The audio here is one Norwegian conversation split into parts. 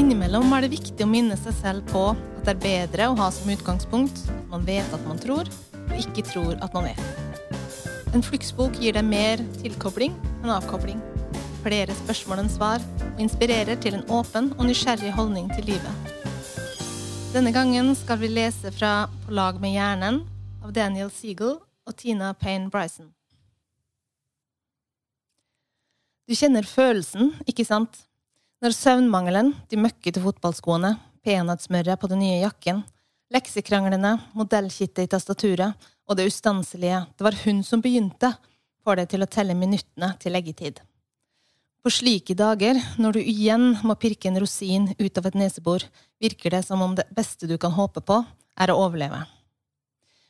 Innimellom er det viktig å minne seg selv på at det er bedre å ha som utgangspunkt at man vet at man tror, og ikke tror at man vet. En fluktsbok gir deg mer tilkobling enn avkobling, flere spørsmål enn svar, og inspirerer til en åpen og nysgjerrig holdning til livet. Denne gangen skal vi lese fra På lag med hjernen av Daniel Siegel og Tina Payne Bryson. Du kjenner følelsen, ikke sant? Når søvnmangelen, de møkkete fotballskoene, peanøttsmøret på den nye jakken, leksekranglene, modellkittet i tastaturet og det ustanselige Det var hun som begynte, får deg til å telle minuttene til leggetid. På slike dager, når du igjen må pirke en rosin ut av et nesebor, virker det som om det beste du kan håpe på, er å overleve.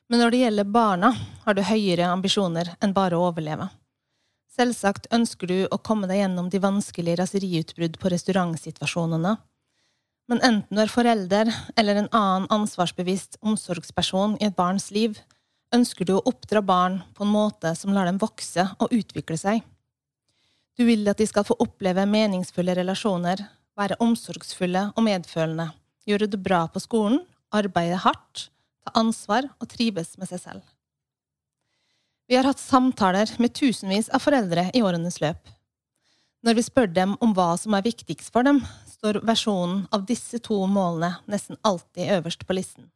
Men når det gjelder barna, har du høyere ambisjoner enn bare å overleve. Selvsagt ønsker du å komme deg gjennom de vanskelige raseriutbrudd på restaurantsituasjonene. Men enten du er forelder eller en annen ansvarsbevisst omsorgsperson i et barns liv, ønsker du å oppdra barn på en måte som lar dem vokse og utvikle seg. Du vil at de skal få oppleve meningsfulle relasjoner, være omsorgsfulle og medfølende, gjøre det bra på skolen, arbeide hardt, ta ansvar og trives med seg selv. Vi har hatt samtaler med tusenvis av foreldre i årenes løp. Når vi spør dem om hva som er viktigst for dem, står versjonen av disse to målene nesten alltid øverst på listen.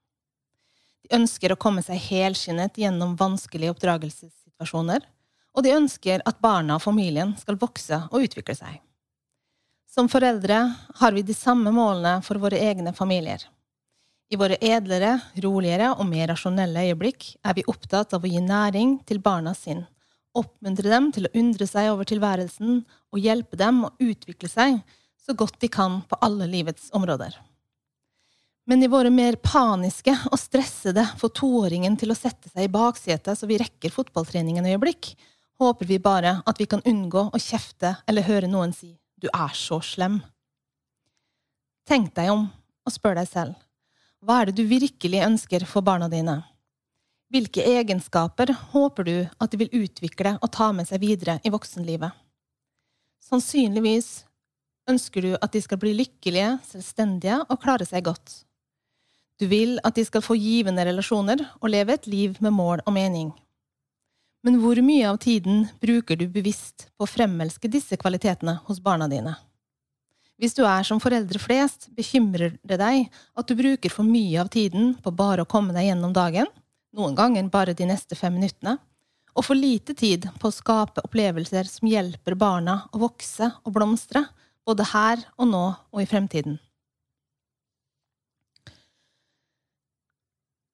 De ønsker å komme seg helskinnet gjennom vanskelige oppdragelsessituasjoner, og de ønsker at barna og familien skal vokse og utvikle seg. Som foreldre har vi de samme målene for våre egne familier. I våre edlere, roligere og mer rasjonelle øyeblikk er vi opptatt av å gi næring til barna sin, oppmuntre dem til å undre seg over tilværelsen og hjelpe dem å utvikle seg så godt de kan på alle livets områder. Men i våre mer paniske og stressede får toåringen til å sette seg i baksetet så vi rekker fotballtreningen øyeblikk, håper vi bare at vi kan unngå å kjefte eller høre noen si du er så slem. Tenk deg om og spør deg selv. Hva er det du virkelig ønsker for barna dine? Hvilke egenskaper håper du at de vil utvikle og ta med seg videre i voksenlivet? Sannsynligvis ønsker du at de skal bli lykkelige, selvstendige og klare seg godt. Du vil at de skal få givende relasjoner og leve et liv med mål og mening. Men hvor mye av tiden bruker du bevisst på å fremelske disse kvalitetene hos barna dine? Hvis du er som foreldre flest, bekymrer det deg at du bruker for mye av tiden på bare å komme deg gjennom dagen, noen ganger bare de neste fem minuttene, og for lite tid på å skape opplevelser som hjelper barna å vokse og blomstre, både her og nå og i fremtiden.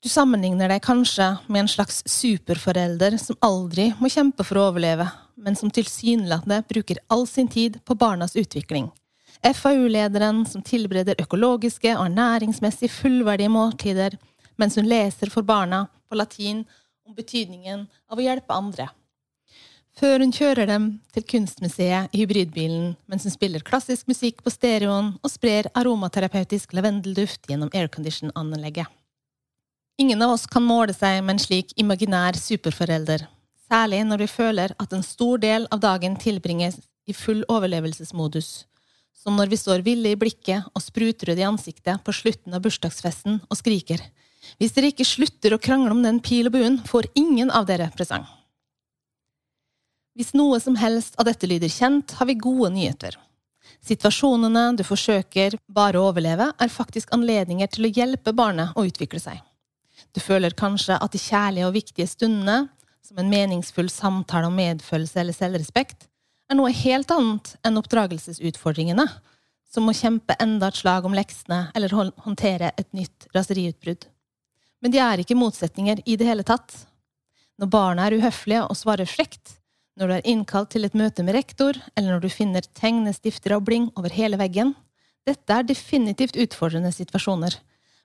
Du sammenligner deg kanskje med en slags superforelder som aldri må kjempe for å overleve, men som tilsynelatende bruker all sin tid på barnas utvikling FAU-lederen som tilbereder økologiske og ernæringsmessig fullverdige måltider mens hun leser for barna på latin om betydningen av å hjelpe andre. Før hun kjører dem til kunstmuseet i hybridbilen mens hun spiller klassisk musikk på stereoen og sprer aromaterapeutisk lavendelduft gjennom aircondition-anlegget. Ingen av oss kan måle seg med en slik imaginær superforelder, særlig når vi føler at en stor del av dagen tilbringes i full overlevelsesmodus som når vi står ville i blikket og sprutrøde i ansiktet på slutten av bursdagsfesten og skriker Hvis dere ikke slutter å krangle om den pil og buen, får ingen av dere presang. Hvis noe som helst av dette lyder kjent, har vi gode nyheter. Situasjonene du forsøker bare å overleve, er faktisk anledninger til å hjelpe barnet å utvikle seg. Du føler kanskje at de kjærlige og viktige stundene, som en meningsfull samtale om medfølelse eller selvrespekt, er noe helt annet enn oppdragelsesutfordringene, som å kjempe enda et slag om leksene eller håndtere et nytt raseriutbrudd. Men de er ikke motsetninger i det hele tatt. Når barna er uhøflige og svarer frekt, når du er innkalt til et møte med rektor, eller når du finner tegnestifter og bling over hele veggen, dette er definitivt utfordrende situasjoner,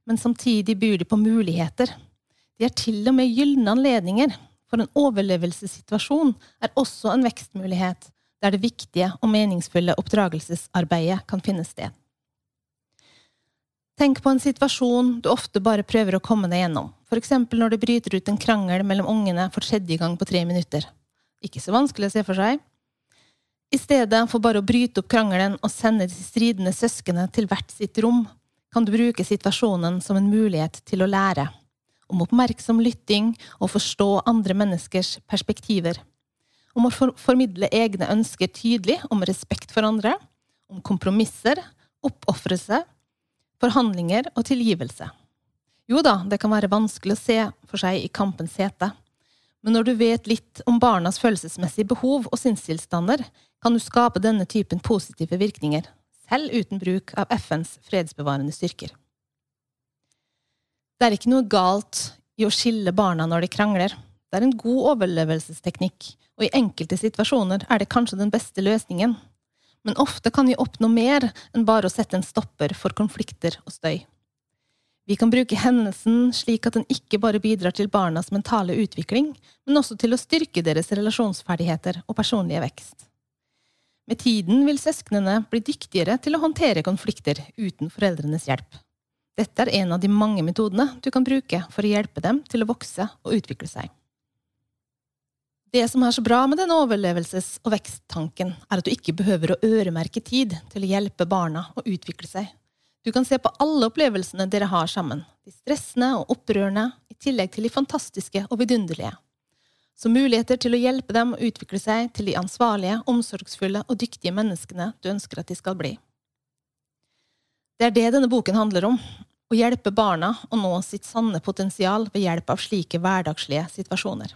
men samtidig byr de på muligheter. De er til og med gylne anledninger, for en overlevelsessituasjon er også en vekstmulighet, der det viktige og meningsfulle oppdragelsesarbeidet kan finne sted. Tenk på en situasjon du ofte bare prøver å komme deg gjennom, eksempel når det bryter ut en krangel mellom ungene for tredje gang på tre minutter. Ikke så vanskelig å se for seg. I stedet for bare å bryte opp krangelen og sende de stridende søsknene til hvert sitt rom, kan du bruke situasjonen som en mulighet til å lære, om oppmerksom lytting og forstå andre menneskers perspektiver, om å formidle egne ønsker tydelig, om respekt for andre, om kompromisser, oppofrelse, forhandlinger og tilgivelse. Jo da, det kan være vanskelig å se for seg i kampens hete, men når du vet litt om barnas følelsesmessige behov og sinnstilstander, kan du skape denne typen positive virkninger, selv uten bruk av FNs fredsbevarende styrker. Det er ikke noe galt i å skille barna når de krangler. Det er en god overlevelsesteknikk, og i enkelte situasjoner er det kanskje den beste løsningen. Men ofte kan vi oppnå mer enn bare å sette en stopper for konflikter og støy. Vi kan bruke hendelsen slik at den ikke bare bidrar til barnas mentale utvikling, men også til å styrke deres relasjonsferdigheter og personlige vekst. Med tiden vil søsknene bli dyktigere til å håndtere konflikter uten foreldrenes hjelp. Dette er en av de mange metodene du kan bruke for å hjelpe dem til å vokse og utvikle seg. Det som er så bra med denne overlevelses- og veksttanken, er at du ikke behøver å øremerke tid til å hjelpe barna å utvikle seg du kan se på alle opplevelsene dere har sammen, de stressende og opprørende, i tillegg til de fantastiske og vidunderlige. Som muligheter til å hjelpe dem å utvikle seg til de ansvarlige, omsorgsfulle og dyktige menneskene du ønsker at de skal bli. Det er det denne boken handler om, å hjelpe barna å nå sitt sanne potensial ved hjelp av slike hverdagslige situasjoner.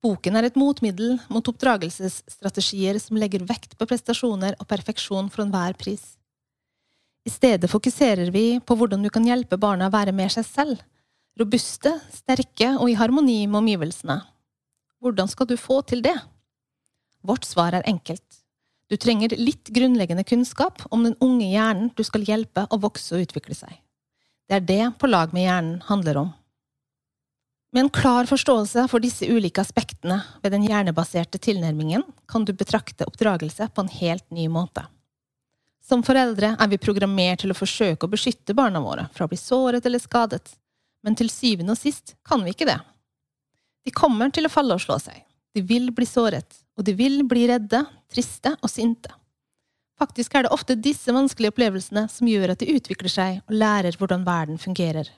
Boken er et motmiddel mot oppdragelsesstrategier som legger vekt på prestasjoner og perfeksjon for enhver pris. I stedet fokuserer vi på hvordan du kan hjelpe barna å være mer seg selv, robuste, sterke og i harmoni med omgivelsene. Hvordan skal du få til det? Vårt svar er enkelt. Du trenger litt grunnleggende kunnskap om den unge hjernen du skal hjelpe å vokse og utvikle seg. Det er det På lag med hjernen handler om. Med en klar forståelse for disse ulike aspektene ved den hjernebaserte tilnærmingen kan du betrakte oppdragelse på en helt ny måte. Som foreldre er vi programmert til å forsøke å beskytte barna våre fra å bli såret eller skadet, men til syvende og sist kan vi ikke det. De kommer til å falle og slå seg. De vil bli såret, og de vil bli redde, triste og sinte. Faktisk er det ofte disse vanskelige opplevelsene som gjør at de utvikler seg og lærer hvordan verden fungerer.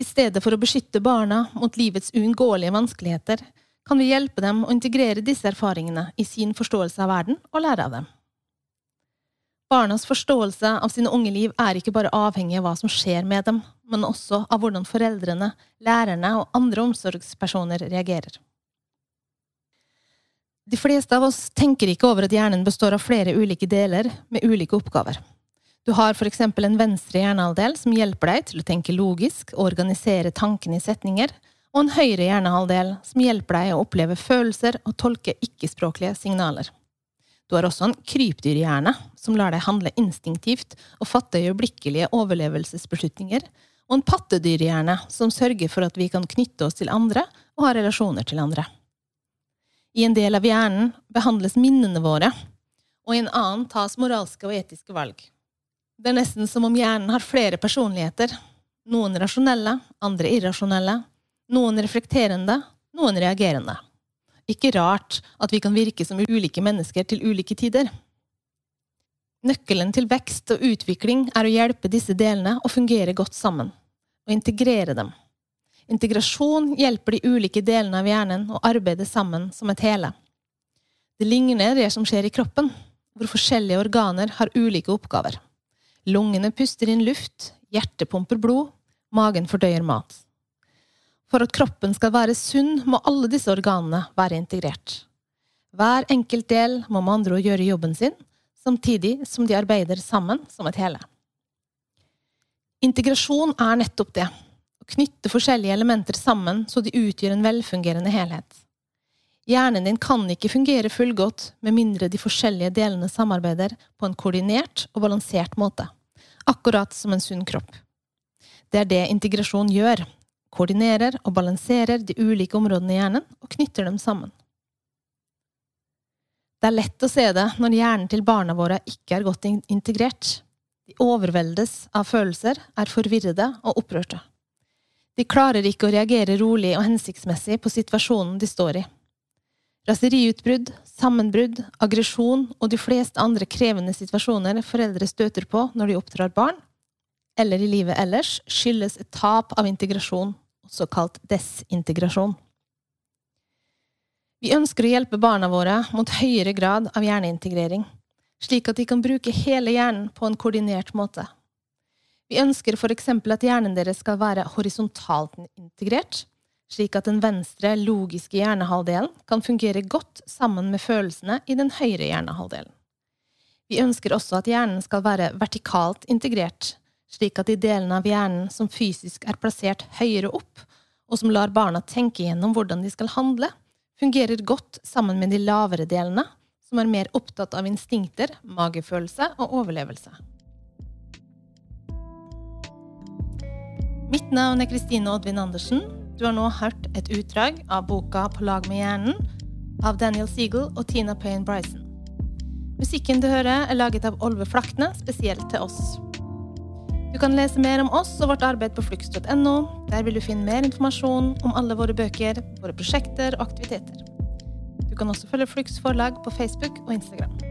I stedet for å beskytte barna mot livets uunngåelige vanskeligheter, kan vi hjelpe dem å integrere disse erfaringene i sin forståelse av verden og lære av dem. Barnas forståelse av sine unge liv er ikke bare avhengig av hva som skjer med dem, men også av hvordan foreldrene, lærerne og andre omsorgspersoner reagerer. De fleste av oss tenker ikke over at hjernen består av flere ulike deler med ulike oppgaver. Du har for eksempel en venstre hjernehalvdel som hjelper deg til å tenke logisk og organisere tankene i setninger, og en høyre hjernehalvdel som hjelper deg å oppleve følelser og tolke ikke-språklige signaler. Du har også en krypdyrhjerne, som lar deg handle instinktivt og fatte øyeblikkelige overlevelsesbeslutninger, og en pattedyrhjerne, som sørger for at vi kan knytte oss til andre og ha relasjoner til andre. I en del av hjernen behandles minnene våre, og i en annen tas moralske og etiske valg. Det er nesten som om hjernen har flere personligheter, noen rasjonelle, andre irrasjonelle, noen reflekterende, noen reagerende. Ikke rart at vi kan virke som ulike mennesker til ulike tider. Nøkkelen til vekst og utvikling er å hjelpe disse delene å fungere godt sammen, og integrere dem. Integrasjon hjelper de ulike delene av hjernen å arbeide sammen som et hele. Det ligner det som skjer i kroppen, hvor forskjellige organer har ulike oppgaver. Lungene puster inn luft, hjertet pumper blod, magen fordøyer mat. For at kroppen skal være sunn, må alle disse organene være integrert. Hver enkelt del må med andre ord gjøre jobben sin, samtidig som de arbeider sammen som et hele. Integrasjon er nettopp det, å knytte forskjellige elementer sammen så de utgjør en velfungerende helhet. Hjernen din kan ikke fungere fullgodt med mindre de forskjellige delene samarbeider på en koordinert og balansert måte, akkurat som en sunn kropp. Det er det integrasjon gjør, koordinerer og balanserer de ulike områdene i hjernen og knytter dem sammen. Det er lett å se det når hjernen til barna våre ikke er godt integrert. De overveldes av følelser, er forvirrede og opprørte. De klarer ikke å reagere rolig og hensiktsmessig på situasjonen de står i. Raseriutbrudd, sammenbrudd, aggresjon og de fleste andre krevende situasjoner foreldre støter på når de oppdrar barn, eller i livet ellers, skyldes et tap av integrasjon, såkalt desintegrasjon. Vi ønsker å hjelpe barna våre mot høyere grad av hjerneintegrering, slik at de kan bruke hele hjernen på en koordinert måte. Vi ønsker eksempel at hjernen deres skal være horisontalt integrert, slik at den venstre, logiske hjernehalvdelen kan fungere godt sammen med følelsene i den høyre hjernehalvdelen. Vi ønsker også at hjernen skal være vertikalt integrert, slik at de delene av hjernen som fysisk er plassert høyere opp, og som lar barna tenke gjennom hvordan de skal handle, fungerer godt sammen med de lavere delene, som er mer opptatt av instinkter, magefølelse og overlevelse. Mitt navn er Kristine Oddvin Andersen. Du har nå hørt et utdrag av boka På lag med hjernen av Daniel Siegel og Tina Payne Bryson. Musikken du hører, er laget av Olve Flakne, spesielt til oss. Du kan lese mer om oss og vårt arbeid på flux.no. Der vil du finne mer informasjon om alle våre bøker, våre prosjekter og aktiviteter. Du kan også følge Flux forlag på Facebook og Instagram.